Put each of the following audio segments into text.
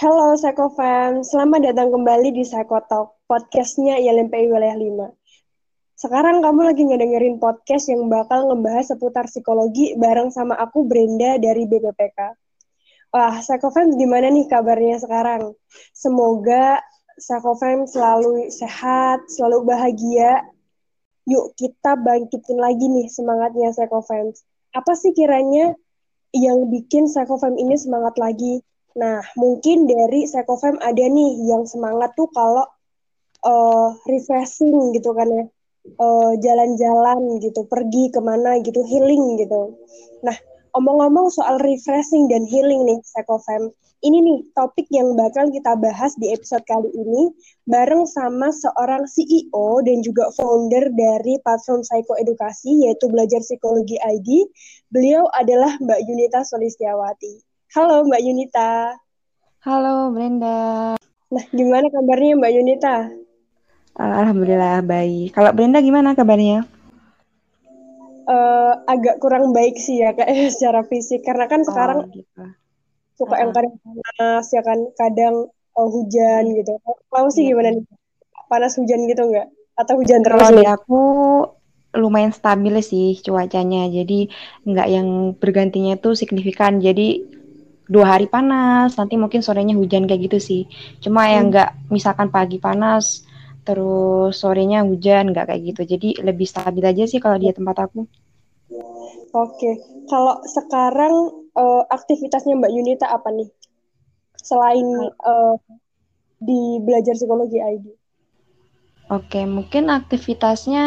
Halo Psychofam, selamat datang kembali di Psychotalk, podcastnya ILMPI Wilayah 5. Sekarang kamu lagi ngedengerin podcast yang bakal ngebahas seputar psikologi bareng sama aku Brenda dari BPPK. Wah, Psychofam gimana nih kabarnya sekarang? Semoga Psychofam selalu sehat, selalu bahagia. Yuk kita bangkitin lagi nih semangatnya Psychofam. Apa sih kiranya yang bikin Psychofam ini semangat lagi? Nah, mungkin dari Psychofem ada nih yang semangat tuh kalau uh, refreshing gitu kan ya. Uh, jalan-jalan gitu, pergi ke mana gitu, healing gitu. Nah, omong-omong soal refreshing dan healing nih, Psychofem. Ini nih topik yang bakal kita bahas di episode kali ini bareng sama seorang CEO dan juga founder dari platform Edukasi yaitu Belajar Psikologi ID. Beliau adalah Mbak Yunita Solistiawati. Halo Mbak Yunita. Halo Brenda. Nah, gimana kabarnya Mbak Yunita? Alhamdulillah baik. Kalau Brenda gimana kabarnya? Uh, agak kurang baik sih ya kayak secara fisik karena kan oh, sekarang gitu. suka yang kadang panas ya kan kadang uh, hujan gitu. Kamu sih yeah. gimana nih? Panas hujan gitu nggak? Atau hujan terus? Kalau di aku lumayan stabil sih cuacanya. Jadi nggak yang bergantinya itu signifikan. Jadi dua hari panas, nanti mungkin sorenya hujan kayak gitu sih. Cuma hmm. yang nggak misalkan pagi panas, terus sorenya hujan nggak kayak gitu. Jadi lebih stabil aja sih kalau di tempat aku. Oke, kalau sekarang uh, aktivitasnya Mbak Yunita apa nih? Selain uh, di belajar psikologi ID. Oke, mungkin aktivitasnya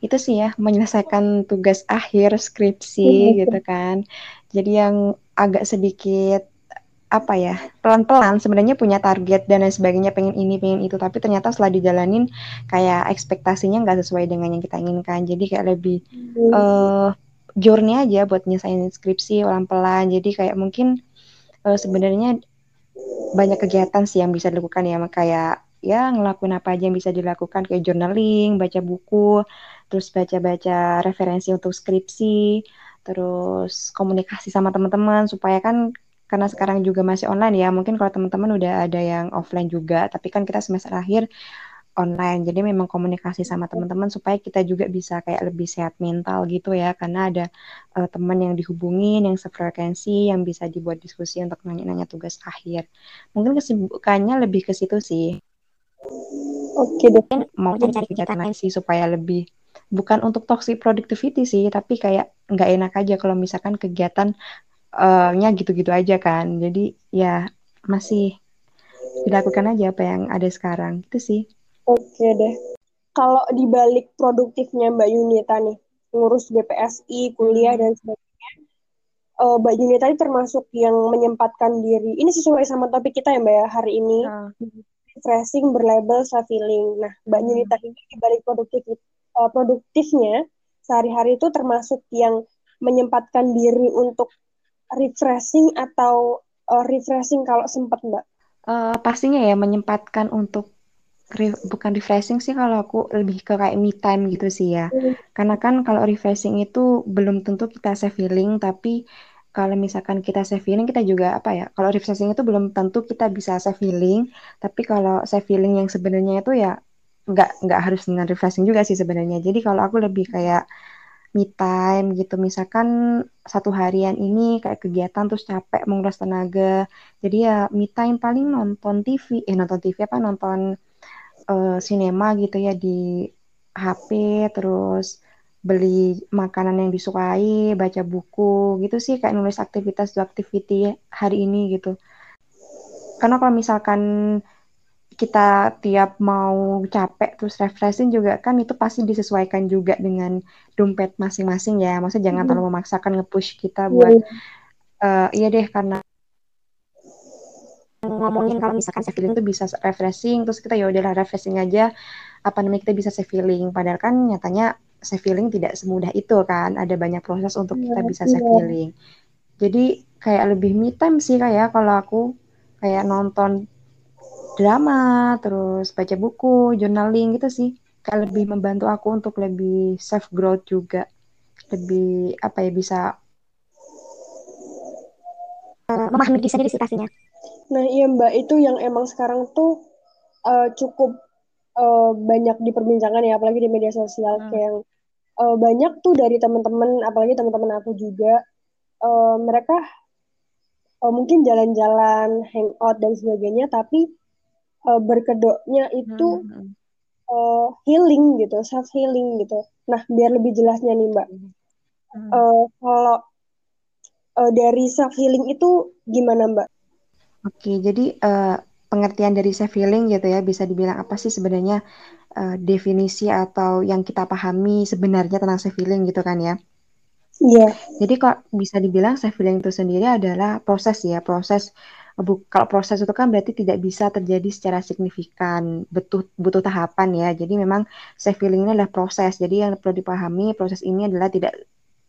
itu sih ya menyelesaikan tugas akhir skripsi gitu kan. Jadi yang agak sedikit apa ya pelan-pelan sebenarnya punya target dan lain sebagainya pengen ini pengen itu. Tapi ternyata setelah dijalanin kayak ekspektasinya nggak sesuai dengan yang kita inginkan. Jadi kayak lebih hmm. uh, journey aja buat nyelesain skripsi pelan-pelan. Jadi kayak mungkin uh, sebenarnya banyak kegiatan sih yang bisa dilakukan ya. Kayak ya ngelakuin apa aja yang bisa dilakukan. Kayak journaling baca buku terus baca-baca referensi untuk skripsi terus komunikasi sama teman-teman supaya kan karena sekarang juga masih online ya mungkin kalau teman-teman udah ada yang offline juga tapi kan kita semester akhir online jadi memang komunikasi sama teman-teman supaya kita juga bisa kayak lebih sehat mental gitu ya karena ada uh, teman yang dihubungin yang sefrekuensi yang bisa dibuat diskusi untuk nanya-nanya tugas akhir. Mungkin kesibukannya lebih ke situ sih. Oke deh mau cari kegiatan lain. sih supaya lebih bukan untuk toxic productivity sih tapi kayak nggak enak aja kalau misalkan kegiatannya uh gitu-gitu aja kan. Jadi ya masih dilakukan aja apa yang ada sekarang. Gitu sih. Oke deh. Kalau dibalik produktifnya Mbak Yunita nih ngurus BPSI kuliah dan sebagainya uh, Mbak Yunita ini termasuk yang menyempatkan diri. Ini sesuai sama topik kita ya Mbak ya hari ini. Uh. refreshing berlabel self healing nah Mbak Yunita ini dibalik produktif uh, produktifnya sehari-hari itu termasuk yang menyempatkan diri untuk refreshing atau uh, refreshing kalau sempat mbak? Uh, pastinya ya menyempatkan untuk re bukan refreshing sih kalau aku lebih ke kayak me time gitu sih ya. Hmm. Karena kan kalau refreshing itu belum tentu kita save feeling tapi kalau misalkan kita save feeling kita juga apa ya kalau refreshing itu belum tentu kita bisa save feeling tapi kalau save feeling yang sebenarnya itu ya nggak nggak harus dengan refreshing juga sih sebenarnya. Jadi kalau aku lebih kayak me time gitu misalkan satu harian ini kayak kegiatan terus capek menguras tenaga jadi ya me time paling nonton TV eh nonton TV apa nonton uh, gitu ya di HP terus beli makanan yang disukai baca buku gitu sih kayak nulis aktivitas activity hari ini gitu. Karena kalau misalkan kita tiap mau capek terus refreshing juga kan itu pasti disesuaikan juga dengan dompet masing-masing ya. Maksudnya jangan terlalu memaksakan nge-push kita buat uh, iya deh karena ngomongin kalau misalkan self feeling itu bisa refreshing terus kita ya udahlah refreshing aja. Apa namanya kita bisa self feeling padahal kan nyatanya self feeling tidak semudah itu kan. Ada banyak proses untuk kita bisa self feeling jadi kayak lebih me time sih kayak kalau aku kayak nonton drama, terus baca buku, journaling gitu sih. Kayak lebih membantu aku untuk lebih self growth juga. Lebih apa ya bisa uh, memahami diri sendiri situasinya. Nah, iya Mbak, itu yang emang sekarang tuh uh, cukup uh, banyak diperbincangkan ya, apalagi di media sosial. Hmm. Kayak uh, banyak tuh dari teman-teman, apalagi teman-teman aku juga, uh, mereka uh, mungkin jalan-jalan, hangout dan sebagainya, tapi uh, berkedoknya itu hmm. uh, healing gitu, self healing gitu. Nah, biar lebih jelasnya nih Mbak, hmm. uh, kalau uh, dari self healing itu gimana Mbak? Oke, jadi uh, pengertian dari self healing gitu ya bisa dibilang apa sih sebenarnya uh, definisi atau yang kita pahami sebenarnya tentang self healing gitu kan ya? Iya. Yeah. Jadi kok bisa dibilang self healing itu sendiri adalah proses ya, proses bu, kalau proses itu kan berarti tidak bisa terjadi secara signifikan, butuh butuh tahapan ya. Jadi memang self healing ini adalah proses. Jadi yang perlu dipahami proses ini adalah tidak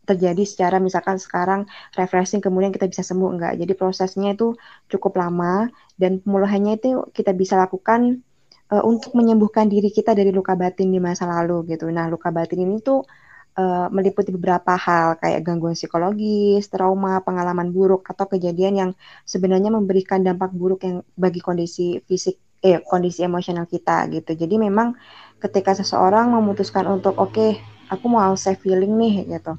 terjadi secara misalkan sekarang refreshing kemudian kita bisa sembuh enggak. Jadi prosesnya itu cukup lama dan pemulihannya itu kita bisa lakukan uh, untuk menyembuhkan diri kita dari luka batin di masa lalu gitu. Nah, luka batin ini tuh uh, meliputi beberapa hal kayak gangguan psikologis, trauma, pengalaman buruk atau kejadian yang sebenarnya memberikan dampak buruk yang bagi kondisi fisik eh kondisi emosional kita gitu. Jadi memang ketika seseorang memutuskan untuk oke, okay, aku mau self healing nih gitu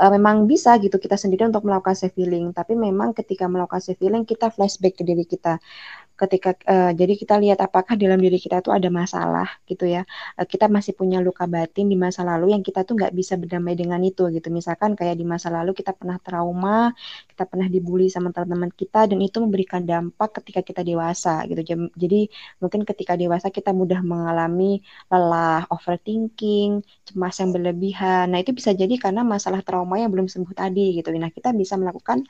uh, memang bisa gitu kita sendiri untuk melakukan self healing tapi memang ketika melakukan self healing kita flashback ke diri kita ketika uh, jadi kita lihat apakah dalam diri kita itu ada masalah gitu ya. Uh, kita masih punya luka batin di masa lalu yang kita tuh nggak bisa berdamai dengan itu gitu. Misalkan kayak di masa lalu kita pernah trauma kita pernah dibully sama teman-teman kita dan itu memberikan dampak ketika kita dewasa gitu. Jadi mungkin ketika dewasa kita mudah mengalami lelah overthinking cemas yang berlebihan. Nah itu bisa jadi karena masalah trauma yang belum sembuh tadi gitu. Nah kita bisa melakukan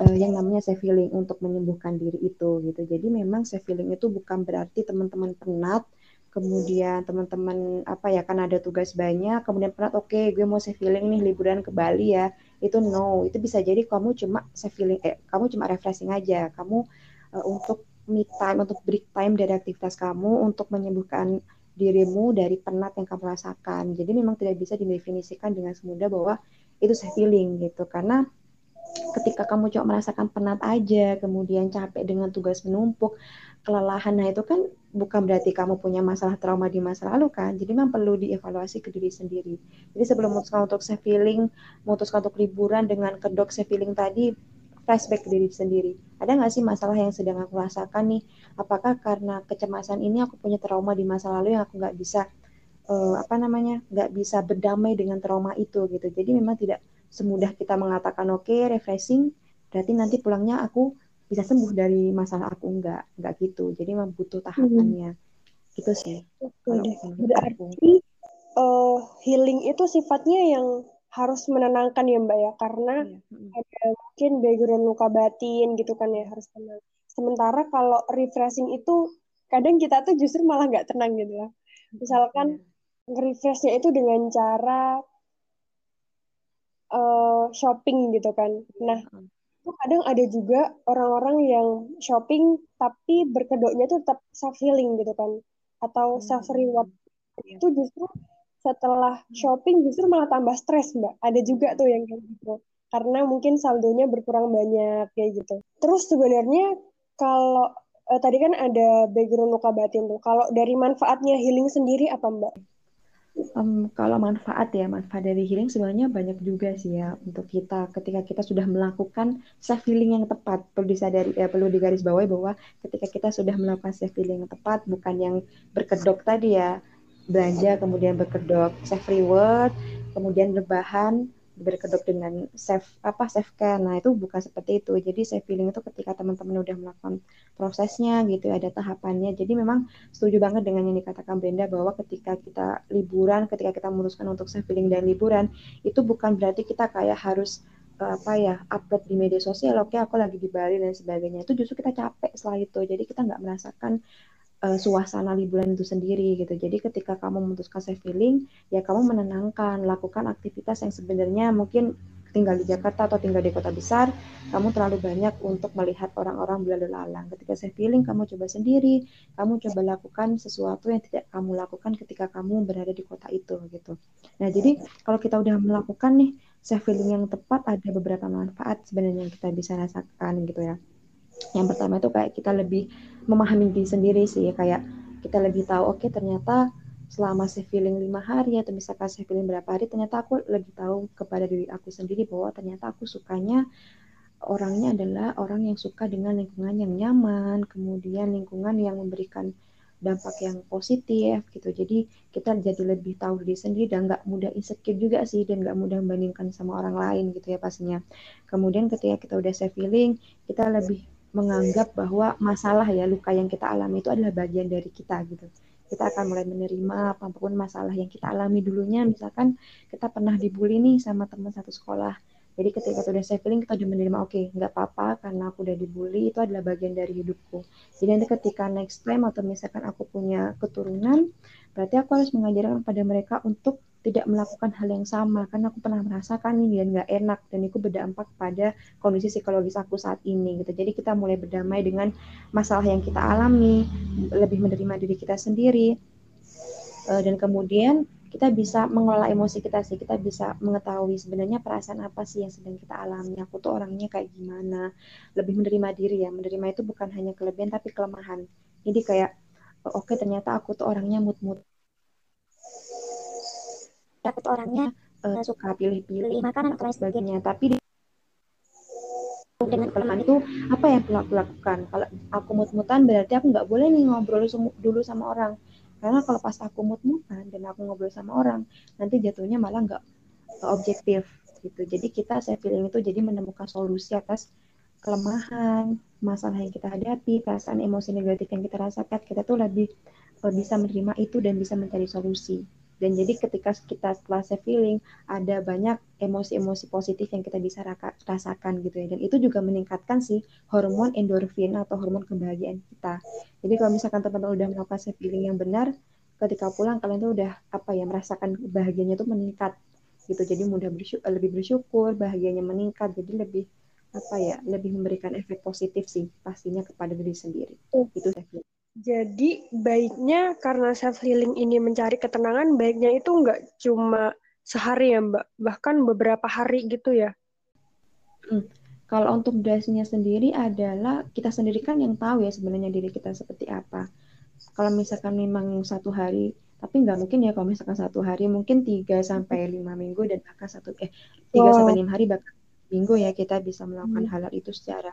uh, yang namanya self healing untuk menyembuhkan diri itu gitu. Jadi memang self healing itu bukan berarti teman-teman penat, kemudian teman-teman apa ya kan ada tugas banyak, kemudian penat oke okay, gue mau self healing nih liburan ke Bali ya. Itu no, itu bisa jadi kamu cuma self healing eh kamu cuma refreshing aja. Kamu uh, untuk me time, untuk break time dari aktivitas kamu untuk menyembuhkan dirimu dari penat yang kamu rasakan. Jadi memang tidak bisa didefinisikan dengan semudah bahwa itu self healing gitu karena ketika kamu cuma merasakan penat aja, kemudian capek dengan tugas menumpuk, kelelahan, nah itu kan bukan berarti kamu punya masalah trauma di masa lalu kan, jadi memang perlu dievaluasi ke diri sendiri. Jadi sebelum memutuskan untuk self healing, memutuskan untuk liburan dengan kedok self healing tadi, flashback ke diri sendiri. Ada nggak sih masalah yang sedang aku rasakan nih? Apakah karena kecemasan ini aku punya trauma di masa lalu yang aku nggak bisa uh, apa namanya nggak bisa berdamai dengan trauma itu gitu. Jadi memang tidak semudah kita mengatakan oke okay, refreshing berarti nanti pulangnya aku bisa sembuh dari masalah aku enggak enggak gitu jadi memang butuh tahapannya hmm. gitu sih berarti uh, healing itu sifatnya yang harus menenangkan ya mbak ya karena iya. hmm. ada mungkin background luka batin gitu kan ya harus tenang sementara kalau refreshing itu kadang kita tuh justru malah nggak tenang gitu ya misalkan yeah. refreshnya itu dengan cara uh, shopping gitu kan. Nah, itu kadang ada juga orang-orang yang shopping tapi berkedoknya tuh tetap self healing gitu kan, atau hmm. self reward. Yeah. Itu justru setelah shopping justru malah tambah stres mbak. Ada juga tuh yang kayak gitu. Karena mungkin saldonya berkurang banyak kayak gitu. Terus sebenarnya kalau eh, tadi kan ada background luka batin tuh. Kalau dari manfaatnya healing sendiri apa mbak? Um, kalau manfaat ya, manfaat dari healing sebenarnya banyak juga sih ya untuk kita ketika kita sudah melakukan self healing yang tepat. Perlu disadari ya, perlu digarisbawahi bahwa ketika kita sudah melakukan self healing yang tepat bukan yang berkedok tadi ya, belanja kemudian berkedok self reward, kemudian rebahan berkedok dengan self apa self care. Nah, itu bukan seperti itu. Jadi self healing itu ketika teman-teman udah melakukan prosesnya gitu, ada tahapannya. Jadi memang setuju banget dengan yang dikatakan Brenda bahwa ketika kita liburan, ketika kita memutuskan untuk self healing dan liburan, itu bukan berarti kita kayak harus eh, apa ya upload di media sosial oke okay, aku lagi di Bali dan sebagainya itu justru kita capek setelah itu jadi kita nggak merasakan uh, suasana liburan itu sendiri gitu. Jadi ketika kamu memutuskan self healing, ya kamu menenangkan, lakukan aktivitas yang sebenarnya mungkin tinggal di Jakarta atau tinggal di kota besar, kamu terlalu banyak untuk melihat orang-orang berlalu lalang. Ketika self healing, kamu coba sendiri, kamu coba lakukan sesuatu yang tidak kamu lakukan ketika kamu berada di kota itu gitu. Nah, jadi kalau kita udah melakukan nih self healing yang tepat, ada beberapa manfaat sebenarnya yang kita bisa rasakan gitu ya. Yang pertama itu kayak kita lebih memahami diri sendiri sih, kayak kita lebih tahu, oke okay, ternyata selama saya feeling lima hari atau misalkan saya feeling berapa hari, ternyata aku lebih tahu kepada diri aku sendiri bahwa ternyata aku sukanya orangnya adalah orang yang suka dengan lingkungan yang nyaman, kemudian lingkungan yang memberikan dampak yang positif gitu. Jadi kita jadi lebih tahu diri sendiri dan nggak mudah insecure juga sih dan nggak mudah membandingkan sama orang lain gitu ya pastinya. Kemudian ketika kita udah self feeling, kita lebih menganggap bahwa masalah ya luka yang kita alami itu adalah bagian dari kita gitu. Kita akan mulai menerima apa pun masalah yang kita alami dulunya. Misalkan kita pernah dibully nih sama teman satu sekolah jadi ketika sudah saya feeling kita udah menerima oke okay, nggak apa-apa karena aku udah dibully itu adalah bagian dari hidupku. Jadi nanti ketika next time atau misalkan aku punya keturunan, berarti aku harus mengajarkan pada mereka untuk tidak melakukan hal yang sama karena aku pernah merasakan ini dan nggak enak dan itu berdampak pada kondisi psikologis aku saat ini gitu. Jadi kita mulai berdamai dengan masalah yang kita alami, lebih menerima diri kita sendiri eh, dan kemudian kita bisa mengelola emosi kita sih kita bisa mengetahui sebenarnya perasaan apa sih yang sedang kita alami. Aku tuh orangnya kayak gimana? Lebih menerima diri ya. Menerima itu bukan hanya kelebihan tapi kelemahan. Jadi kayak oh, oke okay, ternyata aku tuh orangnya mood-mood. Aku tuh orangnya uh, suka pilih-pilih makanan atau lain sebagainya. Tapi dengan kelemahan itu apa yang perlu aku lakukan? Kalau aku mut-mutan berarti aku nggak boleh nih ngobrol dulu sama orang karena kalau pas aku mut-mutan dan aku ngobrol sama orang, nanti jatuhnya malah nggak objektif gitu. Jadi kita saya feeling itu jadi menemukan solusi atas kelemahan, masalah yang kita hadapi, perasaan emosi negatif yang kita rasakan, kita tuh lebih eh, bisa menerima itu dan bisa mencari solusi. Dan jadi ketika kita setelah saya feeling ada banyak emosi-emosi positif yang kita bisa rasakan gitu ya. Dan itu juga meningkatkan sih hormon endorfin atau hormon kebahagiaan kita. Jadi kalau misalkan teman-teman udah melakukan self feeling yang benar, ketika pulang kalian tuh udah apa ya merasakan bahagianya tuh meningkat gitu. Jadi mudah bersyukur, lebih bersyukur, bahagianya meningkat. Jadi lebih apa ya, lebih memberikan efek positif sih pastinya kepada diri sendiri. Itu self feeling. Jadi baiknya karena self healing ini mencari ketenangan, baiknya itu nggak cuma sehari ya Mbak, bahkan beberapa hari gitu ya. Hmm. Kalau untuk durasinya sendiri adalah kita sendiri kan yang tahu ya sebenarnya diri kita seperti apa. Kalau misalkan memang satu hari, tapi nggak mungkin ya kalau misalkan satu hari mungkin 3 sampai lima minggu dan bahkan satu eh 3 oh. sampai lima hari bahkan minggu ya kita bisa melakukan hmm. hal itu secara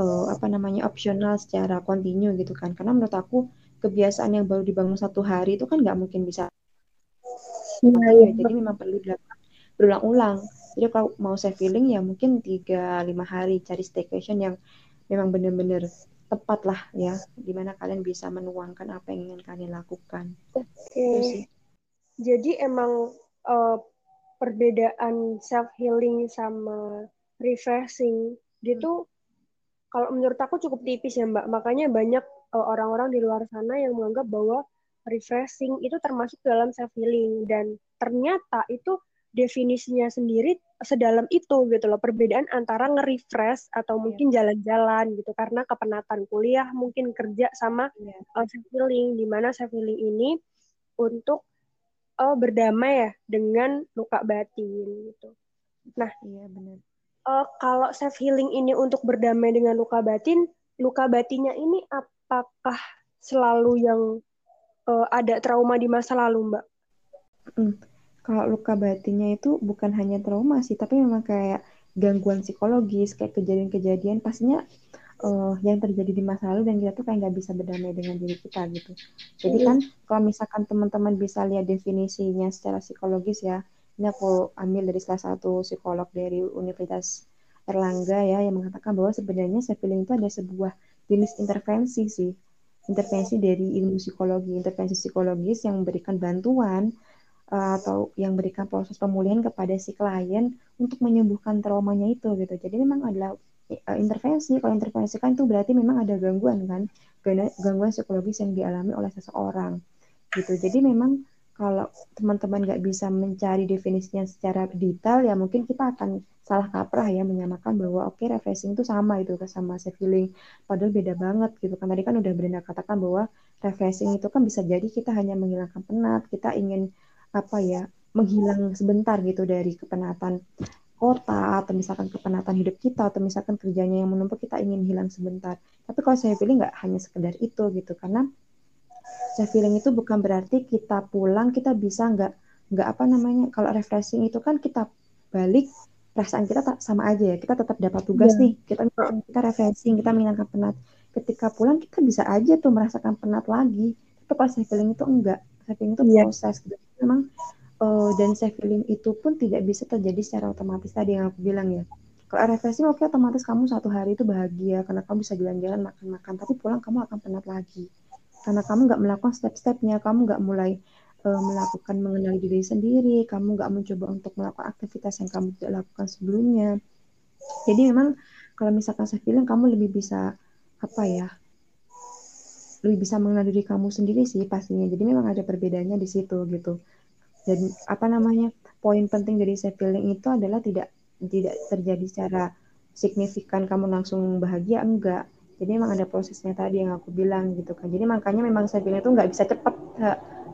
uh, apa namanya opsional secara kontinu gitu kan. Karena menurut aku kebiasaan yang baru dibangun satu hari itu kan nggak mungkin bisa nah, ya, jadi memang perlu dilakukan berulang-ulang. Jadi kalau mau saya feeling ya mungkin tiga lima hari cari staycation yang memang benar-benar tepat lah ya di mana kalian bisa menuangkan apa yang ingin kalian lakukan. Oke. Okay. jadi emang uh, perbedaan self healing sama refreshing gitu kalau menurut aku cukup tipis ya Mbak. Makanya banyak uh, orang-orang di luar sana yang menganggap bahwa refreshing itu termasuk dalam self healing dan ternyata itu definisinya sendiri sedalam itu gitu loh perbedaan antara nge-refresh atau iya. mungkin jalan-jalan gitu karena kepenatan kuliah mungkin kerja sama yeah. uh, self healing di mana self healing ini untuk uh, berdamai ya dengan luka batin gitu. Nah, iya benar uh, kalau self healing ini untuk berdamai dengan luka batin, luka batinnya ini apakah selalu yang uh, ada trauma di masa lalu, Mbak? Hmm. Kalau luka batinnya itu bukan hanya trauma sih, tapi memang kayak gangguan psikologis, kayak kejadian-kejadian pastinya uh, yang terjadi di masa lalu dan kita tuh kayak nggak bisa berdamai dengan diri kita gitu. Jadi kan kalau misalkan teman-teman bisa lihat definisinya secara psikologis ya, ini aku ambil dari salah satu psikolog dari Universitas Erlangga ya yang mengatakan bahwa sebenarnya self healing itu ada sebuah jenis intervensi sih. Intervensi dari ilmu psikologi intervensi psikologis yang memberikan bantuan uh, atau yang memberikan proses pemulihan kepada si klien untuk menyembuhkan traumanya itu gitu. Jadi memang adalah uh, intervensi. Kalau intervensi kan itu berarti memang ada gangguan kan? Gangguan psikologis yang dialami oleh seseorang gitu. Jadi memang kalau teman-teman nggak bisa mencari definisinya secara detail ya mungkin kita akan salah kaprah ya menyamakan bahwa oke okay, refreshing itu sama itu sama self healing padahal beda banget gitu. Kan tadi kan udah Brenda katakan bahwa refreshing itu kan bisa jadi kita hanya menghilangkan penat kita ingin apa ya menghilang sebentar gitu dari kepenatan kota atau misalkan kepenatan hidup kita atau misalkan kerjanya yang menumpuk kita ingin hilang sebentar. Tapi kalau saya pilih nggak hanya sekedar itu gitu. Karena saya feeling itu bukan berarti kita pulang kita bisa nggak nggak apa namanya kalau refreshing itu kan kita balik perasaan kita tak sama aja ya kita tetap dapat tugas yeah. nih kita kita refreshing kita menghilangkan penat ketika pulang kita bisa aja tuh merasakan penat lagi tapi pas saya feeling itu enggak saya feeling itu yeah. proses gitu memang uh, dan self feeling itu pun tidak bisa terjadi secara otomatis tadi yang aku bilang ya kalau refreshing oke okay, otomatis kamu satu hari itu bahagia karena kamu bisa jalan-jalan makan-makan tapi pulang kamu akan penat lagi karena kamu nggak melakukan step-stepnya kamu nggak mulai uh, melakukan mengenali diri sendiri kamu nggak mencoba untuk melakukan aktivitas yang kamu tidak lakukan sebelumnya. Jadi memang kalau misalkan saya bilang kamu lebih bisa apa ya lebih bisa mengenal diri kamu sendiri sih pastinya. Jadi memang ada perbedaannya di situ gitu. Dan apa namanya poin penting dari self healing itu adalah tidak tidak terjadi secara signifikan kamu langsung bahagia enggak jadi memang ada prosesnya tadi yang aku bilang gitu kan. Jadi makanya memang self healing itu nggak bisa cepat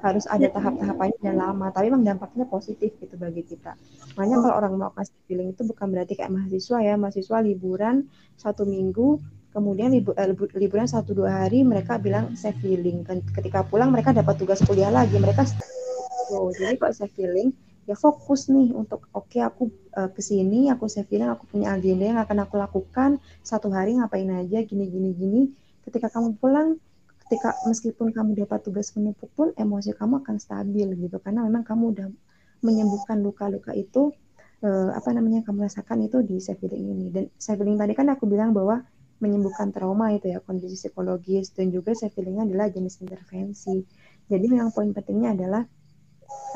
harus ada tahap-tahapannya dan lama. Tapi memang dampaknya positif gitu bagi kita. Makanya kalau orang mau kasih feeling itu bukan berarti kayak mahasiswa ya. Mahasiswa liburan satu minggu kemudian libu, eh, liburan satu dua hari mereka bilang saya feeling. Ketika pulang mereka dapat tugas kuliah lagi. Mereka Oh, jadi kok saya feeling ya fokus nih untuk oke okay, aku uh, ke sini aku saya feeling aku punya agenda yang akan aku lakukan. Satu hari ngapain aja gini gini gini. Ketika kamu pulang ketika meskipun kamu dapat tugas menumpuk pun emosi kamu akan stabil gitu. Karena memang kamu udah menyembuhkan luka-luka itu uh, apa namanya kamu rasakan itu di self healing ini. Dan self healing tadi kan aku bilang bahwa menyembuhkan trauma itu ya kondisi psikologis. Dan juga self healingnya adalah jenis intervensi. Jadi memang poin pentingnya adalah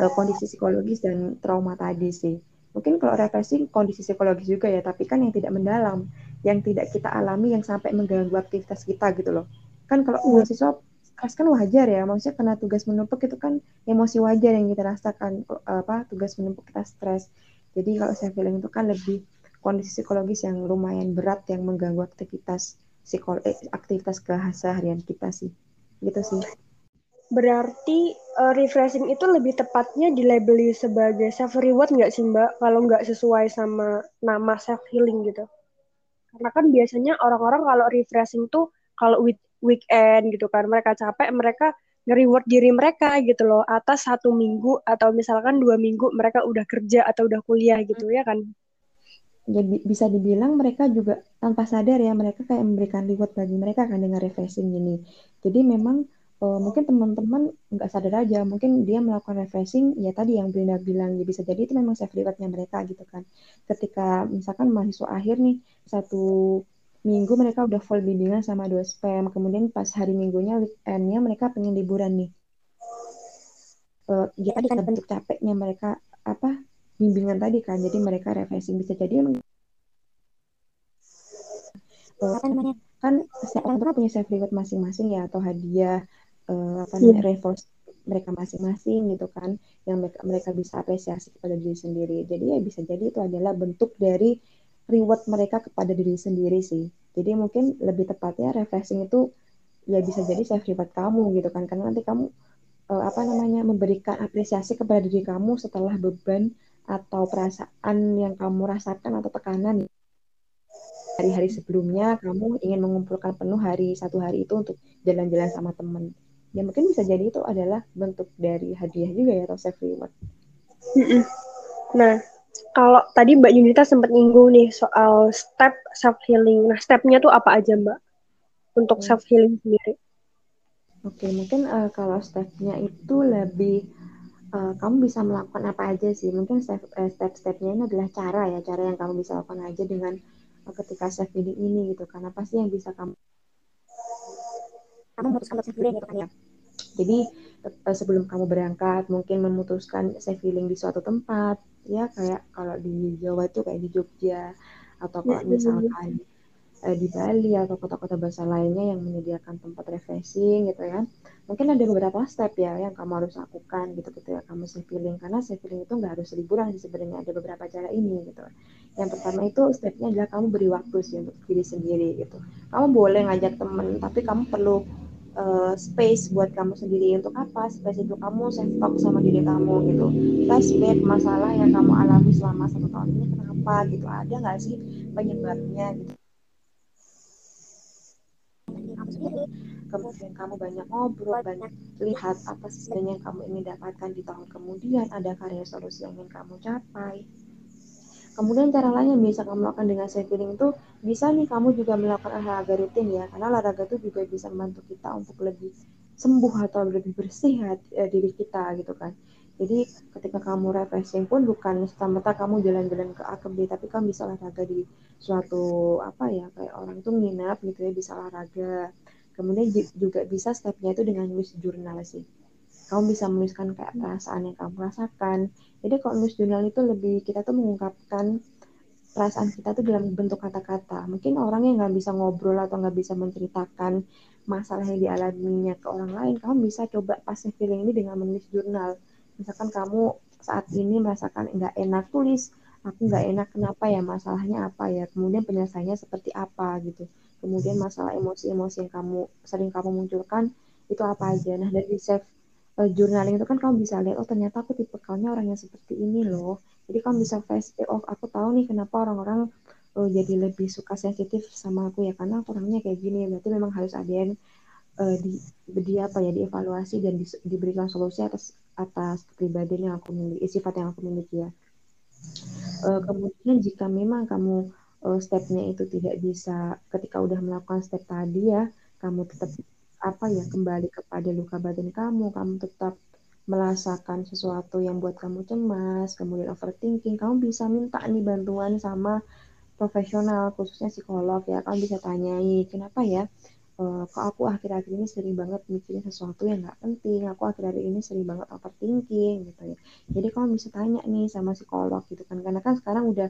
uh, kondisi psikologis dan trauma tadi sih. Mungkin kalau refreshing kondisi psikologis juga ya, tapi kan yang tidak mendalam, yang tidak kita alami yang sampai mengganggu aktivitas kita gitu loh. Kan kalau iya. mahasiswa stres kan wajar ya, maksudnya karena tugas menumpuk itu kan emosi wajar yang kita rasakan apa tugas menumpuk kita stres. Jadi kalau saya feeling itu kan lebih kondisi psikologis yang lumayan berat yang mengganggu aktivitas psikolo eh, aktivitas keseharian kita sih. Gitu sih. Berarti uh, refreshing itu lebih tepatnya dilabeli sebagai self reward nggak sih Mbak? Kalau nggak sesuai sama nama self healing gitu. Karena kan biasanya orang-orang kalau refreshing tuh kalau week weekend gitu kan mereka capek mereka nge-reward diri mereka gitu loh atas satu minggu atau misalkan dua minggu mereka udah kerja atau udah kuliah gitu ya kan jadi bisa dibilang mereka juga tanpa sadar ya mereka kayak memberikan reward bagi mereka kan dengan refreshing ini jadi memang uh, mungkin teman-teman nggak sadar aja mungkin dia melakukan refreshing ya tadi yang Brenda bilang ya bisa jadi itu memang self rewardnya mereka gitu kan. Ketika misalkan mahasiswa akhir nih satu minggu mereka udah full bimbingan sama dua spam kemudian pas hari minggunya weekendnya mereka pengen liburan nih. Uh, ya tadi kan bentuk capeknya mereka apa bimbingan tadi kan jadi mereka refreshing. Bisa jadi uh, kan setiap orang kan punya self reward masing-masing ya atau hadiah uh, apa iya. namanya yeah. mereka masing-masing gitu kan yang mereka mereka bisa apresiasi kepada diri sendiri jadi ya bisa jadi itu adalah bentuk dari reward mereka kepada diri sendiri sih jadi mungkin lebih tepatnya refreshing itu ya bisa jadi self reward kamu gitu kan karena nanti kamu uh, apa namanya memberikan apresiasi kepada diri kamu setelah beban atau perasaan yang kamu rasakan atau tekanan hari-hari sebelumnya kamu ingin mengumpulkan penuh hari satu hari itu untuk jalan-jalan sama temen ya mungkin bisa jadi itu adalah bentuk dari hadiah juga ya atau self reward. Nah, kalau tadi Mbak Yunita sempat nyinggung nih soal step self healing. Nah, stepnya tuh apa aja Mbak untuk hmm. self healing sendiri? Oke, mungkin uh, kalau stepnya itu lebih uh, kamu bisa melakukan apa aja sih. Mungkin step uh, step-stepnya ini adalah cara ya, cara yang kamu bisa lakukan aja dengan uh, ketika self healing ini gitu. Karena pasti yang bisa kamu kamu memutuskan untuk self gitu kan ya jadi uh, sebelum kamu berangkat mungkin memutuskan self healing di suatu tempat ya kayak kalau di Jawa itu kayak di Jogja atau kalau misalkan uh, di Bali atau kota-kota besar lainnya yang menyediakan tempat refreshing gitu ya. Mungkin ada beberapa step ya yang kamu harus lakukan gitu ketika kamu self healing karena self healing itu nggak harus liburan sih sebenarnya ada beberapa cara ini gitu. Yang pertama itu stepnya adalah kamu beri waktu sih untuk diri sendiri gitu. Kamu boleh ngajak temen tapi kamu perlu uh, space buat kamu sendiri. Untuk apa? Space itu kamu self talk sama diri kamu gitu. Flashback masalah yang kamu alami selama satu tahun ini. Kenapa gitu? Ada nggak sih penyebabnya gitu? Kemudian kamu banyak ngobrol banyak lihat apa sih yang kamu ingin dapatkan di tahun kemudian. Ada karya solusi yang ingin kamu capai Kemudian cara lain yang bisa kamu lakukan dengan healing itu bisa nih kamu juga melakukan olahraga rutin ya, karena olahraga itu juga bisa membantu kita untuk lebih sembuh atau lebih bersih hati, eh, diri kita gitu kan. Jadi ketika kamu refreshing pun bukan serta kamu jalan-jalan ke A ke B, tapi kamu bisa olahraga di suatu apa ya kayak orang tuh nginap gitu ya bisa olahraga. Kemudian juga bisa stepnya itu dengan nulis jurnal sih kamu bisa menuliskan kayak perasaan yang kamu rasakan jadi kalau nulis jurnal itu lebih kita tuh mengungkapkan perasaan kita tuh dalam bentuk kata-kata. Mungkin orang yang nggak bisa ngobrol atau nggak bisa menceritakan masalah yang dialaminya ke orang lain kamu bisa coba pasif feeling ini dengan menulis jurnal. Misalkan kamu saat ini merasakan nggak enak tulis aku nggak enak kenapa ya masalahnya apa ya kemudian penyelesaiannya seperti apa gitu. Kemudian masalah emosi-emosi yang kamu sering kamu munculkan itu apa aja. Nah dari save uh, journaling itu kan kamu bisa lihat oh ternyata aku tipe kalnya orang yang seperti ini loh. Jadi kamu bisa face oh aku tahu nih kenapa orang-orang uh, jadi lebih suka sensitif sama aku ya karena orangnya kayak gini. Berarti memang harus ada yang uh, di, di apa ya dievaluasi dan di, diberikan solusi atas atas kepribadian yang aku miliki sifat yang aku miliki ya. Uh, kemudian jika memang kamu uh, stepnya itu tidak bisa ketika udah melakukan step tadi ya kamu tetap apa ya kembali kepada luka batin kamu, kamu tetap merasakan sesuatu yang buat kamu cemas, kemudian overthinking, kamu bisa minta nih bantuan sama profesional, khususnya psikolog ya. Kamu bisa tanyai, kenapa ya? Uh, kok aku akhir-akhir ini sering banget mikirin sesuatu yang nggak penting, aku akhir-akhir ini sering banget overthinking gitu ya. Jadi kamu bisa tanya nih sama psikolog gitu kan, karena kan sekarang udah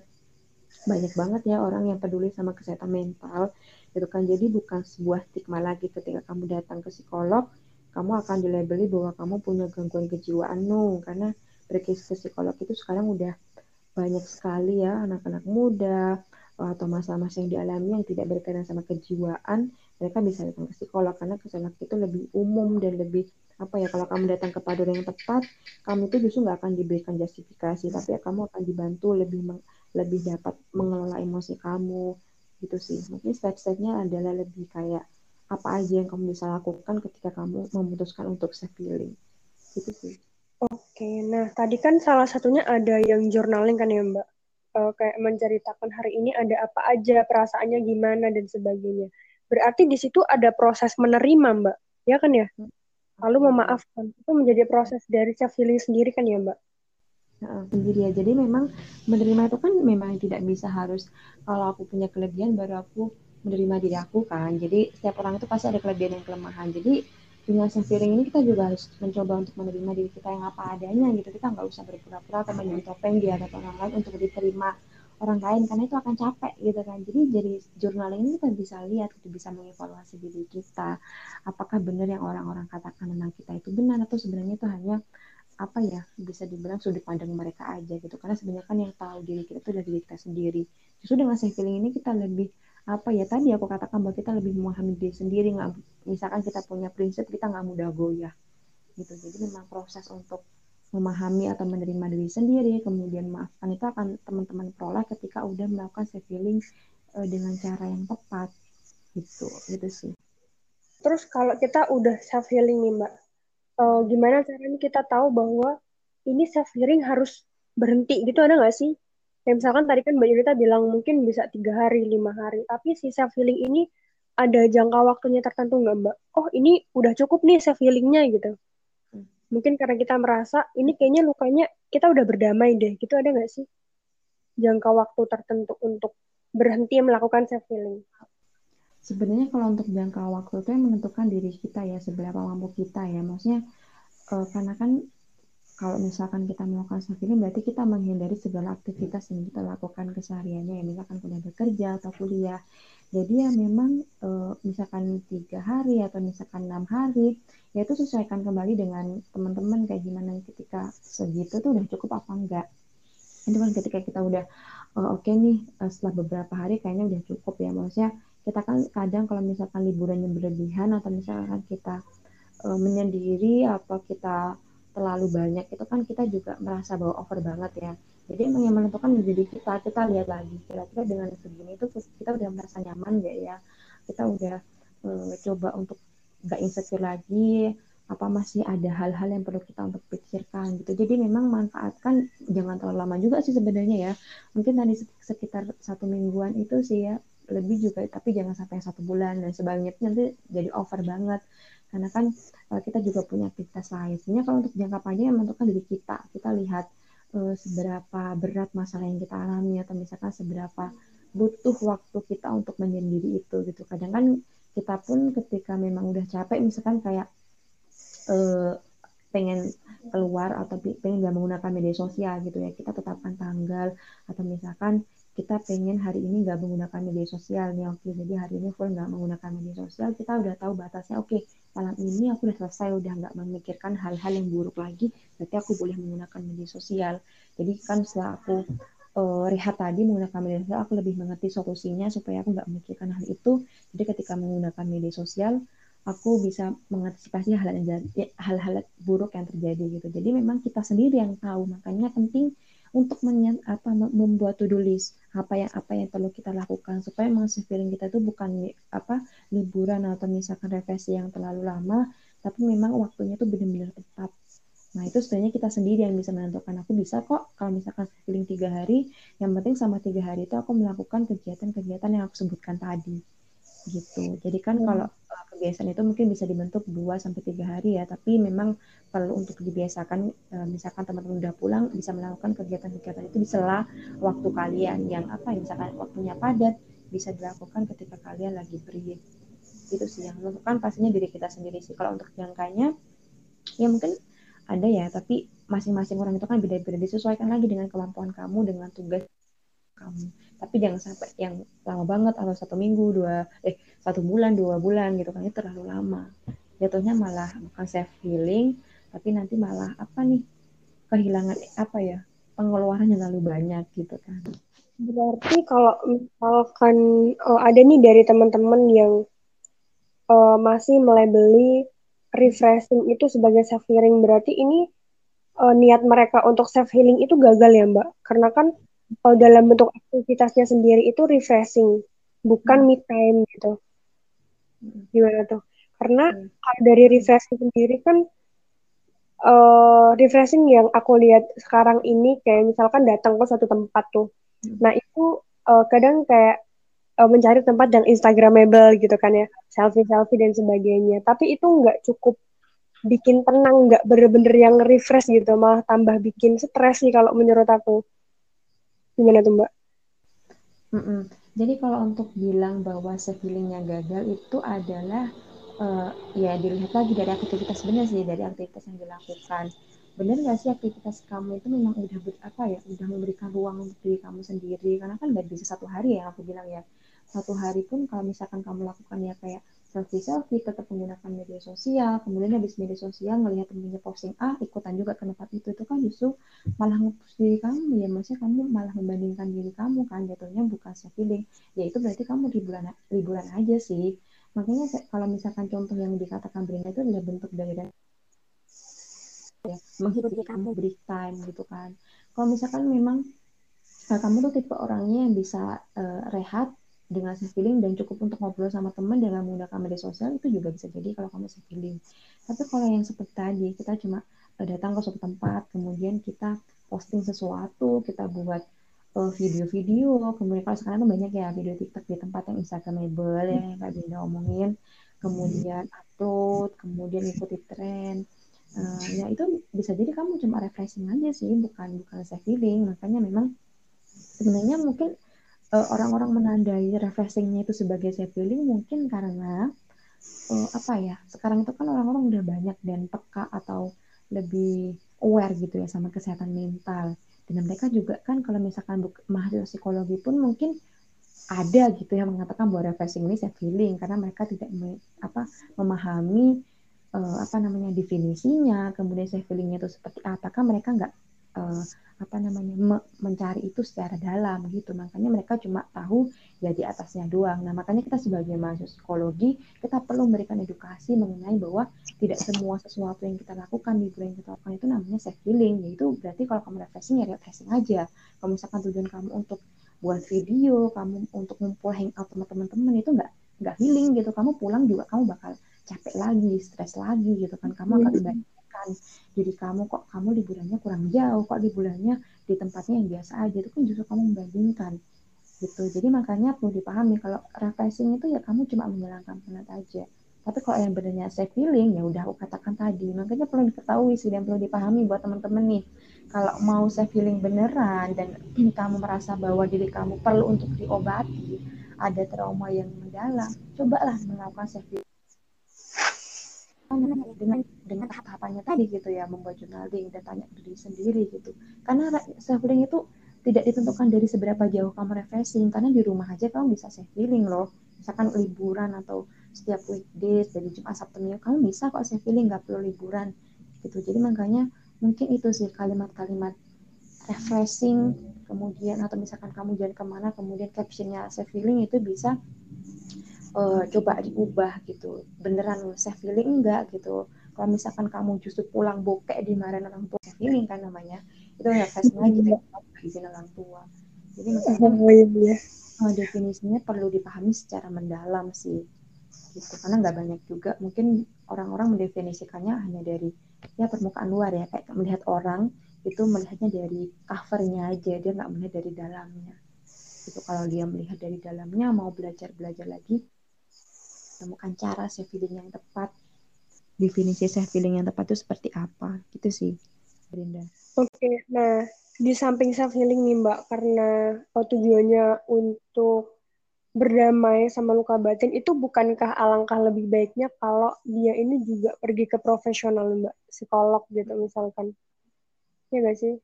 banyak banget ya orang yang peduli sama kesehatan mental gitu kan. Jadi bukan sebuah stigma lagi ketika kamu datang ke psikolog kamu akan dilabeli bahwa kamu punya gangguan kejiwaan no. Karena pergi ke psikolog itu sekarang udah banyak sekali ya anak-anak muda atau masalah-masalah yang dialami yang tidak berkaitan sama kejiwaan mereka bisa datang ke psikolog. Karena psikolog itu lebih umum dan lebih apa ya kalau kamu datang kepada orang yang tepat kamu itu justru nggak akan diberikan justifikasi tapi ya kamu akan dibantu lebih lebih dapat mengelola emosi kamu gitu sih. Mungkin step-stepnya adalah lebih kayak apa aja yang kamu bisa lakukan ketika kamu memutuskan untuk self healing gitu sih. Oke nah tadi kan salah satunya ada yang journaling kan ya mbak? Uh, kayak menceritakan hari ini ada apa aja perasaannya gimana dan sebagainya. Berarti di situ ada proses menerima mbak? Ya kan ya? Hmm. lalu memaafkan. Itu menjadi proses dari self healing sendiri kan ya mbak sendiri ya. Jadi memang menerima itu kan memang tidak bisa harus kalau aku punya kelebihan baru aku menerima diri aku kan. Jadi setiap orang itu pasti ada kelebihan dan kelemahan. Jadi dengan self ini kita juga harus mencoba untuk menerima diri kita yang apa adanya gitu. Kita nggak usah berpura-pura atau menjadi topeng di hadapan orang lain untuk diterima orang lain karena itu akan capek gitu kan. Jadi jadi jurnal ini kita bisa lihat, kita bisa mengevaluasi diri kita. Apakah benar yang orang-orang katakan tentang kita itu benar atau sebenarnya itu hanya apa ya bisa dibilang sudut pandang mereka aja gitu. Karena sebenarnya kan yang tahu diri kita itu adalah diri kita sendiri. Justru dengan self feeling ini kita lebih apa ya tadi aku katakan bahwa kita lebih memahami diri sendiri. Nggak misalkan kita punya prinsip kita nggak mudah goyah gitu. Jadi memang proses untuk memahami atau menerima diri sendiri kemudian maafkan itu akan teman-teman peroleh ketika udah melakukan self healing uh, dengan cara yang tepat gitu. Gitu sih. Terus kalau kita udah self healing nih mbak uh, gimana caranya kita tahu bahwa ini self healing harus berhenti gitu ada nggak sih? Kayak misalkan tadi kan Mbak Yulita bilang mungkin bisa tiga hari, lima hari, tapi si self healing ini ada jangka waktunya tertentu nggak Mbak? Oh ini udah cukup nih self healingnya gitu. Mungkin karena kita merasa ini kayaknya lukanya kita udah berdamai deh, gitu ada nggak sih? Jangka waktu tertentu untuk berhenti melakukan self healing sebenarnya kalau untuk jangka waktu itu yang menentukan diri kita ya seberapa mampu kita ya. Maksudnya uh, karena kan kalau misalkan kita melakukan healing berarti kita menghindari segala aktivitas yang kita lakukan kesehariannya. Ya misalkan kuliah bekerja atau kuliah. Jadi ya memang uh, misalkan tiga hari atau misalkan enam hari ya itu sesuaikan kembali dengan teman-teman kayak gimana ketika segitu tuh udah cukup apa enggak. Itu kan ketika kita udah uh, oke okay nih setelah beberapa hari kayaknya udah cukup ya. Maksudnya kita kan kadang kalau misalkan liburannya berlebihan atau misalkan kita uh, menyendiri apa kita terlalu banyak itu kan kita juga merasa bahwa over banget ya. Jadi emang yang menentukan menjadi kita kita lihat lagi kira-kira dengan segini itu kita udah merasa nyaman gak ya? Kita udah uh, coba untuk nggak insecure lagi apa masih ada hal-hal yang perlu kita untuk pikirkan gitu. Jadi memang manfaatkan jangan terlalu lama juga sih sebenarnya ya. Mungkin tadi sekitar satu mingguan itu sih ya lebih juga tapi jangan sampai satu bulan dan sebagainya nanti jadi over banget karena kan uh, kita juga punya aktivitas lain. Sebenarnya kalau untuk jangka panjang yang menentukan diri kita, kita lihat uh, seberapa berat masalah yang kita alami atau misalkan seberapa butuh waktu kita untuk menyendiri itu gitu. Kadang kan kita pun ketika memang udah capek, misalkan kayak uh, pengen keluar atau pengen nggak menggunakan media sosial gitu ya kita tetapkan tanggal atau misalkan kita pengen hari ini nggak menggunakan media sosial. Nih oke jadi hari ini full nggak menggunakan media sosial. Kita udah tahu batasnya. Oke malam ini aku udah selesai udah nggak memikirkan hal-hal yang buruk lagi. Berarti aku boleh menggunakan media sosial. Jadi kan setelah aku uh, rehat tadi menggunakan media sosial aku lebih mengerti solusinya supaya aku nggak memikirkan hal itu. Jadi ketika menggunakan media sosial aku bisa mengantisipasi hal-hal buruk yang terjadi gitu. Jadi memang kita sendiri yang tahu. Makanya penting untuk menyen, apa membuat to-do list apa yang apa yang perlu kita lakukan. Supaya masih feeling kita itu bukan apa liburan atau misalkan refleksi yang terlalu lama tapi memang waktunya itu benar-benar tepat nah itu sebenarnya kita sendiri yang bisa menentukan. Aku bisa kok kalau misalkan feeling tiga hari yang penting sama tiga hari itu aku melakukan kegiatan-kegiatan yang aku sebutkan tadi gitu jadi kan hmm. kalau kebiasaan itu mungkin bisa dibentuk 2 sampai tiga hari ya, tapi memang perlu untuk dibiasakan eh, misalkan teman-teman udah pulang bisa melakukan kegiatan-kegiatan itu di sela waktu kalian yang apa ya misalkan waktunya padat bisa dilakukan ketika kalian lagi break. Itu sih yang menentukan pastinya diri kita sendiri sih. Kalau untuk jangkanya ya mungkin ada ya, tapi masing-masing orang itu kan beda-beda disesuaikan lagi dengan kemampuan kamu dengan tugas kamu tapi jangan sampai yang lama banget atau satu minggu dua eh satu bulan dua bulan gitu kan. Itu terlalu lama. Jatuhnya malah bukan self healing tapi nanti malah apa nih? Kehilangan apa ya pengeluaran yang terlalu banyak gitu kan. Berarti kalau misalkan oh, ada nih dari teman-teman yang uh, masih melebeli refreshing itu sebagai self healing berarti ini uh, niat mereka untuk self healing itu gagal ya mbak? Karena kan kalau dalam bentuk aktivitasnya sendiri itu refreshing, bukan hmm. me time gitu. Hmm. Gimana tuh? Karena hmm. kalau dari refreshing sendiri kan uh, refreshing yang aku lihat sekarang ini kayak misalkan datang ke suatu tempat tuh. Nah, itu uh, kadang kayak uh, mencari tempat yang instagramable gitu kan ya, selfie-selfie dan sebagainya. Tapi itu nggak cukup bikin tenang, nggak bener-bener yang refresh gitu, malah tambah bikin stres sih kalau menurut aku. Gimana tuh Mbak? Mm -mm. Jadi kalau untuk bilang bahwa feelingnya gagal itu adalah uh, ya dilihat lagi dari aktivitas benar sih dari aktivitas yang dilakukan. Benar nggak sih aktivitas kamu itu memang udah apa ya udah memberikan ruang untuk diri kamu sendiri karena kan nggak bisa satu hari ya aku bilang ya satu hari pun kalau misalkan kamu lakukan ya kayak selfie-selfie, tetap menggunakan media sosial, kemudian habis media sosial ngelihat temennya posting ah ikutan juga ke tempat itu. Itu kan justru malah ngepush diri kamu ya. Maksudnya kamu malah membandingkan diri kamu kan jatuhnya bukan self feeling ya itu berarti kamu liburan liburan aja sih. Makanya kalau misalkan contoh yang dikatakan Brenda itu adalah bentuk dari ya menghidupi kamu. break time gitu kan. Kalau misalkan memang nah, kamu tuh tipe orangnya yang bisa uh, rehat dengan self healing dan cukup untuk ngobrol sama teman dengan menggunakan media sosial itu juga bisa jadi kalau kamu self healing. Tapi kalau yang seperti tadi kita cuma uh, datang ke suatu tempat, kemudian kita posting sesuatu, kita buat uh, video-video, kemudian kalau sekarang tuh banyak ya video TikTok di tempat yang instagramable ya yang kayak Dinda omongin, kemudian upload, kemudian ikuti tren. Uh, ya itu bisa jadi kamu cuma refreshing aja sih, bukan bukan self healing. Makanya memang sebenarnya mungkin uh, orang-orang menandai refreshingnya itu sebagai self healing mungkin karena uh, apa ya sekarang itu kan orang-orang udah banyak dan peka atau lebih aware gitu ya sama kesehatan mental. Dan mereka juga kan kalau misalkan mahasiswa psikologi pun mungkin ada gitu yang mengatakan bahwa refreshing ini self healing karena mereka tidak me, apa memahami uh, apa namanya definisinya kemudian self healingnya itu seperti apakah mereka nggak uh, apa namanya me mencari itu secara dalam gitu. Makanya mereka cuma tahu ya di atasnya doang. Nah makanya kita sebagai mahasiswa psikologi kita perlu memberikan edukasi mengenai bahwa tidak semua sesuatu yang kita lakukan di bulan yang kita lakukan itu namanya self healing. Yaitu berarti kalau kamu refreshing ya refreshing aja. Kalau misalkan tujuan kamu untuk buat video kamu untuk ngumpul hangout sama teman-teman itu nggak nggak healing gitu. Kamu pulang juga kamu bakal capek lagi stres lagi gitu kan. Kamu akan hmm kan. Diri kamu kok kamu liburannya kurang jauh kok liburannya di tempatnya yang biasa aja. Itu kan justru kamu membandingkan. Gitu. Jadi makanya perlu dipahami kalau refreshing itu ya kamu cuma menghilangkan penat aja. Tapi kalau yang benernya safe feeling ya udah aku katakan tadi. Makanya perlu diketahui sih dan perlu dipahami buat teman-teman nih. Kalau mau safe feeling beneran dan kamu merasa bahwa diri kamu perlu untuk diobati ada trauma yang mendalam cobalah melakukan safe feeling dengan dengan tahap-tahapannya tadi gitu ya membuat journaling dan tanya diri sendiri gitu. Karena self healing itu tidak ditentukan dari seberapa jauh kamu refreshing karena di rumah aja kamu bisa self healing loh. Misalkan liburan atau setiap weekdays dari Jumat Sabtu Minggu kamu bisa kok self healing nggak perlu liburan gitu. Jadi makanya mungkin itu sih kalimat-kalimat refreshing kemudian atau misalkan kamu jalan ke mana kemudian captionnya self healing itu bisa uh, coba diubah gitu. Beneran self feeling enggak gitu. Kalau misalkan kamu justru pulang bokek di mana orang tua self feeling kan namanya. Itu ya fast lagi izin orang tua. Jadi maksudnya oh, iya. uh, definisinya perlu dipahami secara mendalam sih gitu. Karena nggak banyak juga. Mungkin orang-orang mendefinisikannya hanya dari ya permukaan luar ya. Kayak melihat orang itu melihatnya dari covernya aja. Dia nggak melihat dari dalamnya. Itu kalau dia melihat dari dalamnya mau belajar belajar lagi temukan cara self healing yang tepat. Definisi self healing yang tepat itu seperti apa? Gitu sih Brinda oke okay, nah di samping self healing nih mbak karena oh, tujuannya untuk berdamai sama luka batin itu bukankah alangkah lebih baiknya kalau dia ini juga pergi ke profesional mbak? Psikolog gitu misalkan. Ya gak sih?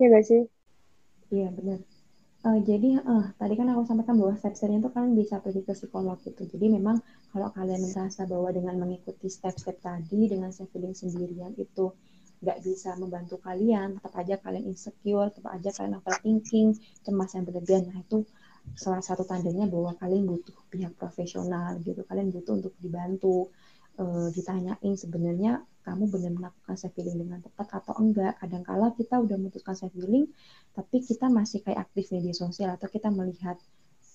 Ya gak sih? Iya benar Uh, jadi uh, tadi kan aku sampaikan bahwa step-stepnya itu kalian bisa pergi ke psikolog gitu. Jadi memang kalau kalian merasa bahwa dengan mengikuti step-step tadi dengan self healing sendirian itu nggak bisa membantu kalian, tetap aja kalian insecure, tetap aja kalian overthinking, cemas yang berlebihan. Nah itu salah satu tandanya bahwa kalian butuh pihak profesional gitu. Kalian butuh untuk dibantu, uh, ditanyain sebenarnya kamu benar melakukan self healing dengan tepat atau enggak. Kadangkala kita udah memutuskan self healing, tapi kita masih kayak aktif media sosial atau kita melihat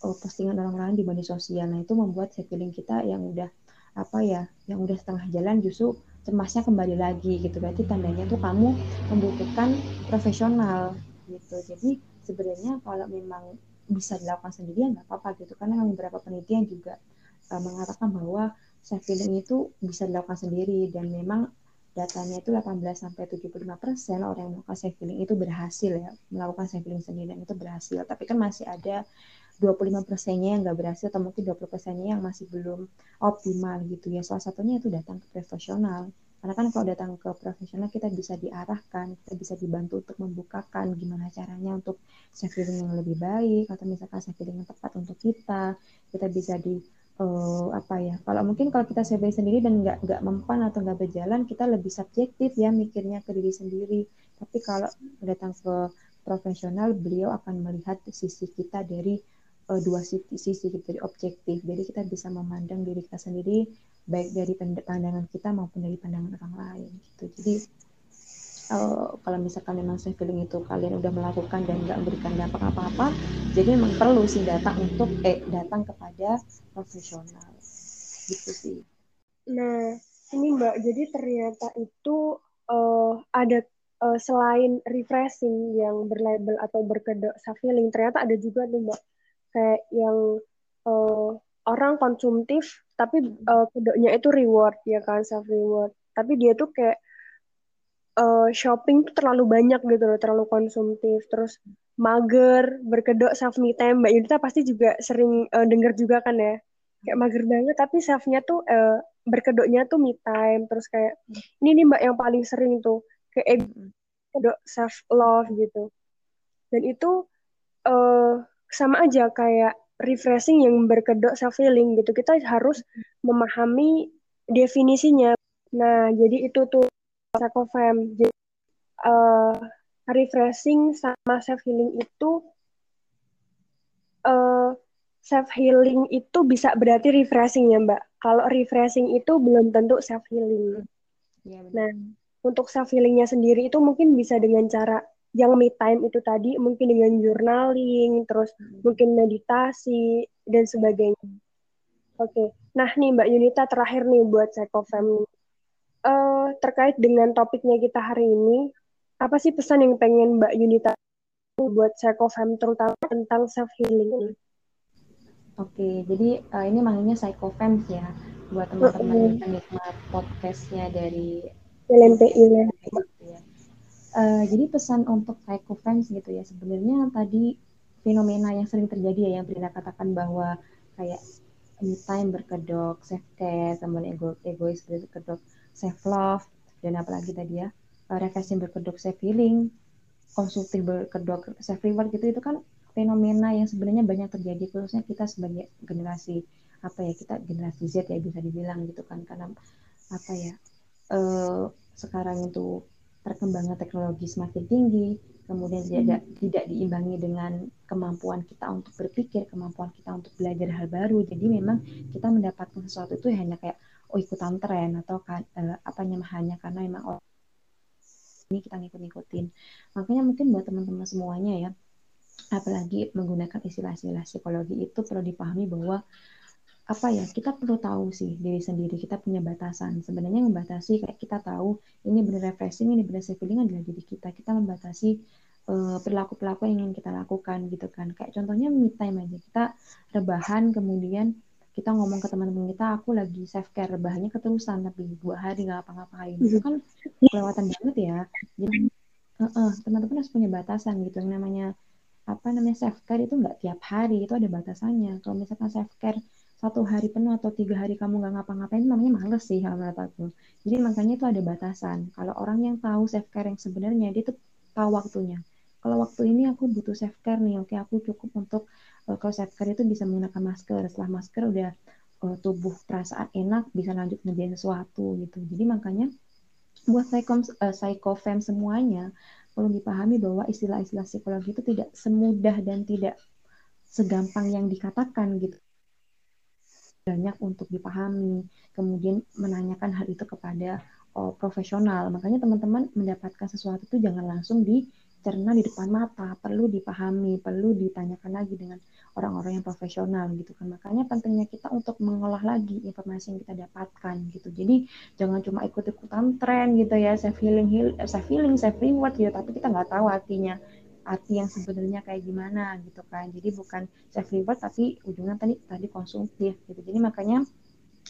oh, postingan orang lain di media sosial. Nah itu membuat self healing kita yang udah apa ya, yang udah setengah jalan justru cemasnya kembali lagi gitu. Berarti tandanya tuh kamu membutuhkan profesional gitu. Jadi sebenarnya kalau memang bisa dilakukan sendiri nggak apa-apa gitu. Karena beberapa penelitian juga uh, mengatakan bahwa self healing itu bisa dilakukan sendiri dan memang datanya itu 18 sampai 75 persen orang yang melakukan self healing itu berhasil ya melakukan self healing sendiri dan itu berhasil. Tapi kan masih ada 25 persennya yang nggak berhasil atau mungkin 20 persennya yang masih belum optimal gitu ya. Salah satunya itu datang ke profesional. Karena kan kalau datang ke profesional kita bisa diarahkan kita bisa dibantu untuk membukakan gimana caranya untuk self healing yang lebih baik atau misalkan self healing yang tepat untuk kita. Kita bisa di uh, apa ya kalau mungkin kalau kita survei sendiri dan nggak nggak mempan atau nggak berjalan kita lebih subjektif ya mikirnya ke diri sendiri. Tapi kalau datang ke profesional beliau akan melihat sisi kita dari uh, dua sisi sisi dari objektif. Jadi kita bisa memandang diri kita sendiri baik dari pandangan kita maupun dari pandangan orang lain gitu. Jadi kalau misalkan memang self feeling itu kalian udah melakukan dan nggak memberikan dampak apa-apa, jadi memang perlu sih datang untuk eh datang kepada profesional, gitu sih. Nah, ini Mbak, jadi ternyata itu uh, ada uh, selain refreshing yang berlabel atau berkedok self feeling, ternyata ada juga nih Mbak. Kayak yang uh, orang konsumtif tapi uh, kedoknya itu reward ya kan self reward tapi dia tuh kayak uh, shopping tuh terlalu banyak gitu loh, terlalu konsumtif, terus mager, berkedok self me time. Mbak Yudita pasti juga sering uh, denger juga kan ya, kayak mager banget, tapi selfnya tuh uh, berkedoknya tuh me time, terus kayak ini nih Mbak yang paling sering tuh kayak kedok self love gitu. Dan itu uh, sama aja kayak refreshing yang berkedok self healing gitu. Kita harus memahami definisinya. Nah, jadi itu tuh Sakofem. Jadi uh, refreshing sama self healing itu uh, self healing itu bisa berarti refreshing ya mbak. Kalau refreshing itu belum tentu self healing. Ya, nah untuk self healingnya sendiri itu mungkin bisa dengan cara yang me time itu tadi mungkin dengan journaling, terus hmm. mungkin meditasi dan sebagainya. Oke, okay. nah nih Mbak Yunita terakhir nih buat Psychofam uh, terkait dengan topiknya kita hari ini, apa sih pesan yang pengen Mbak Yunita buat Psychofam terutama tentang self healing ini? Oke, jadi uh, ini manggilnya Psychofam ya buat teman-teman yang penikmat podcastnya dari LMPI ya. Uh, jadi pesan untuk psychofans gitu ya sebenarnya tadi fenomena yang sering terjadi ya yang Prina katakan bahwa kayak me time berkedok, self care, teman ego egois berkedok, self love dan apalagi tadi ya uh, refreshing berkedok, self healing, konstruktif berkedok, self reward gitu itu kan fenomena yang sebenarnya banyak terjadi khususnya kita sebagai generasi apa ya kita generasi Z ya bisa dibilang gitu kan karena apa ya uh, sekarang itu perkembangan teknologi semakin tinggi, kemudian hmm. tidak tidak diimbangi dengan kemampuan kita untuk berpikir, kemampuan kita untuk belajar hal baru. Jadi memang kita mendapatkan sesuatu itu hanya kayak oh ikutan tren atau kan, uh, apa namanya karena memang oh, ini kita ngikut-ngikutin. Makanya mungkin buat teman-teman semuanya ya, apalagi menggunakan istilah-istilah psikologi itu perlu dipahami bahwa apa ya kita perlu tahu sih diri sendiri kita punya batasan. Sebenarnya membatasi kayak kita tahu ini benar refreshing ini benar feeling adalah diri kita. Kita membatasi uh, perilaku-perilaku yang ingin kita lakukan gitu kan. Kayak contohnya me time aja kita rebahan kemudian kita ngomong ke teman-teman kita aku lagi self care rebahannya keterusan tapi dua hari nggak apa-ngapain itu kan kelewatan banget ya. Jadi uh -uh, teman-teman harus punya batasan gitu. Yang namanya apa namanya self care itu nggak tiap hari itu ada batasannya. Kalau misalkan self care satu hari penuh atau tiga hari kamu nggak ngapa-ngapain namanya males sih kalau menurut aku. Jadi makanya itu ada batasan. Kalau orang yang tahu self care yang sebenarnya dia tuh tahu waktunya. Kalau waktu ini aku butuh self care nih oke aku cukup untuk kalau self care itu bisa menggunakan masker. Setelah masker udah uh, tubuh perasaan enak bisa lanjut ngerjain sesuatu gitu. Jadi makanya buat psychom uh, psychofem semuanya perlu dipahami bahwa istilah-istilah psikologi itu tidak semudah dan tidak segampang yang dikatakan gitu. Banyak untuk dipahami, kemudian menanyakan hal itu kepada oh, profesional. Makanya teman-teman mendapatkan sesuatu itu jangan langsung dicerna di depan mata, perlu dipahami, perlu ditanyakan lagi dengan orang-orang yang profesional gitu kan. Makanya pentingnya kita untuk mengolah lagi informasi yang kita dapatkan gitu. Jadi jangan cuma ikut-ikutan tren gitu ya, self healing, heal, self healing, self reward gitu, tapi kita nggak tahu artinya arti yang sebenarnya kayak gimana gitu kan jadi bukan self reward tapi ujungnya tadi tadi konsumtif gitu jadi makanya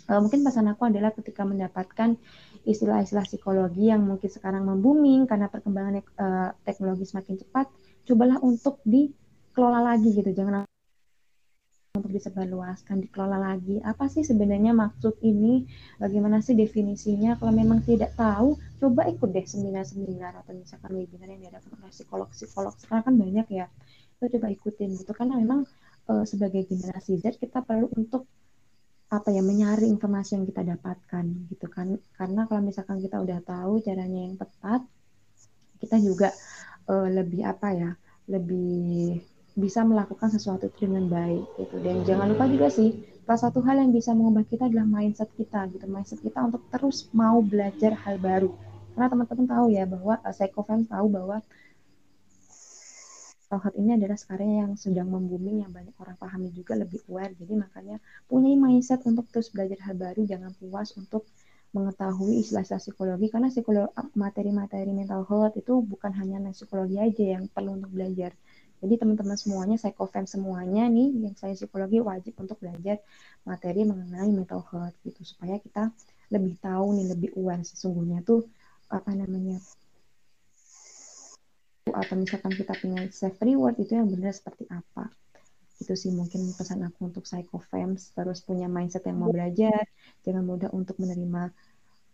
uh, mungkin pesan aku adalah ketika mendapatkan istilah-istilah psikologi yang mungkin sekarang membuming karena perkembangan uh, teknologi semakin cepat cobalah untuk dikelola lagi gitu jangan untuk disebarluaskan, dikelola lagi. Apa sih sebenarnya maksud ini? Bagaimana sih definisinya? Kalau memang tidak tahu, coba ikut deh seminar-seminar atau misalkan webinar yang diadakan oleh psikolog-psikolog. Sekarang kan banyak ya. Itu coba ikutin gitu. Karena memang e, sebagai generasi Z kita perlu untuk apa ya menyaring informasi yang kita dapatkan gitu kan. Karena kalau misalkan kita udah tahu caranya yang tepat, kita juga e, lebih apa ya? lebih bisa melakukan sesuatu itu dengan baik gitu dan jangan lupa juga sih salah satu hal yang bisa mengubah kita adalah mindset kita gitu mindset kita untuk terus mau belajar hal baru karena teman-teman tahu ya bahwa uh, psychofans tahu bahwa Tauhid ini adalah sekarang yang sedang membooming yang banyak orang pahami juga lebih aware jadi makanya punya mindset untuk terus belajar hal baru jangan puas untuk mengetahui istilah-istilah psikologi. Karena psikologi materi-materi mental health itu bukan hanya psikologi aja yang perlu untuk belajar. Jadi teman-teman semuanya, psychofem semuanya nih, yang saya psikologi wajib untuk belajar materi mengenai mental health gitu. Supaya kita lebih tahu nih, lebih aware sesungguhnya tuh apa namanya. Atau misalkan kita punya self reward itu yang benar seperti apa itu sih mungkin pesan aku untuk psychofems terus punya mindset yang mau belajar jangan mudah untuk menerima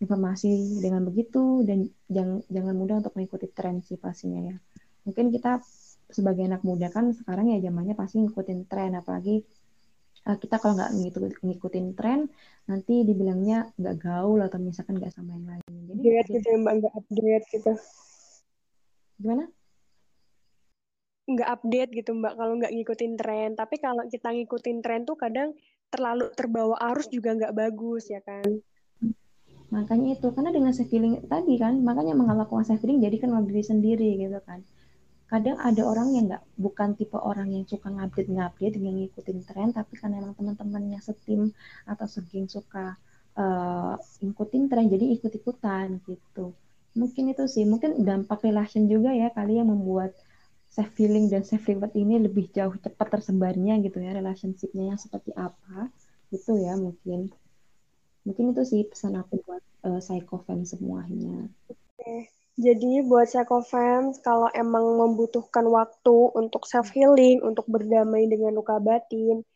informasi dengan begitu dan jangan jangan mudah untuk mengikuti tren sih pastinya ya. Mungkin kita sebagai anak muda kan sekarang ya zamannya pasti ngikutin tren apalagi uh, kita kalau nggak ngikutin tren nanti dibilangnya nggak gaul atau misalkan nggak sama yang lain. Jadi update gitu ya mbak nggak update gitu. Gimana? Nggak update gitu Mbak kalau nggak ngikutin tren. Tapi kalau kita ngikutin tren tuh kadang terlalu terbawa arus juga nggak bagus ya kan. Makanya itu, karena dengan self feeling tadi kan, makanya melakukan self feeling jadi kenal diri sendiri gitu kan. Kadang ada orang yang nggak, bukan tipe orang yang suka ngupdate-ngupdate dengan ngikutin tren, tapi karena emang teman-temannya setim atau segeng suka uh, ngikutin tren, jadi ikut-ikutan gitu. Mungkin itu sih, mungkin dampak relation juga ya kali yang membuat self feeling dan self reward ini lebih jauh cepat tersebarnya gitu ya, relationshipnya yang seperti apa gitu ya mungkin. Mungkin itu sih pesan aku buat uh, psychofan semuanya. Oke. Jadi buat psychofans kalau emang membutuhkan waktu untuk self healing, untuk berdamai dengan luka batin,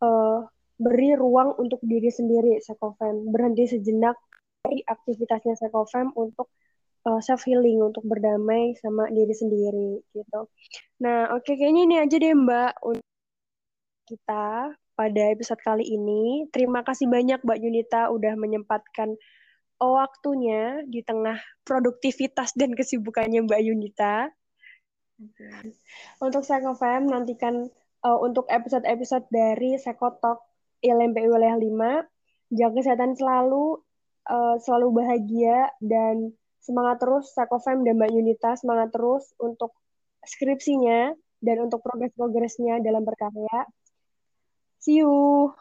uh, beri ruang untuk diri sendiri psychofan. Berhenti sejenak dari aktivitasnya psychofan untuk uh, self healing, untuk berdamai sama diri sendiri gitu. Nah, oke okay, kayaknya ini aja deh Mbak untuk kita pada episode kali ini. Terima kasih banyak Mbak Yunita udah menyempatkan waktunya di tengah produktivitas dan kesibukannya Mbak Yunita. Okay. Untuk Sekofem, nantikan uh, untuk episode-episode dari Sekotok ILMPI Wilayah 5. Jaga kesehatan selalu, uh, selalu bahagia, dan semangat terus Sekofem dan Mbak Yunita, semangat terus untuk skripsinya dan untuk progres-progresnya dalam berkarya. See you.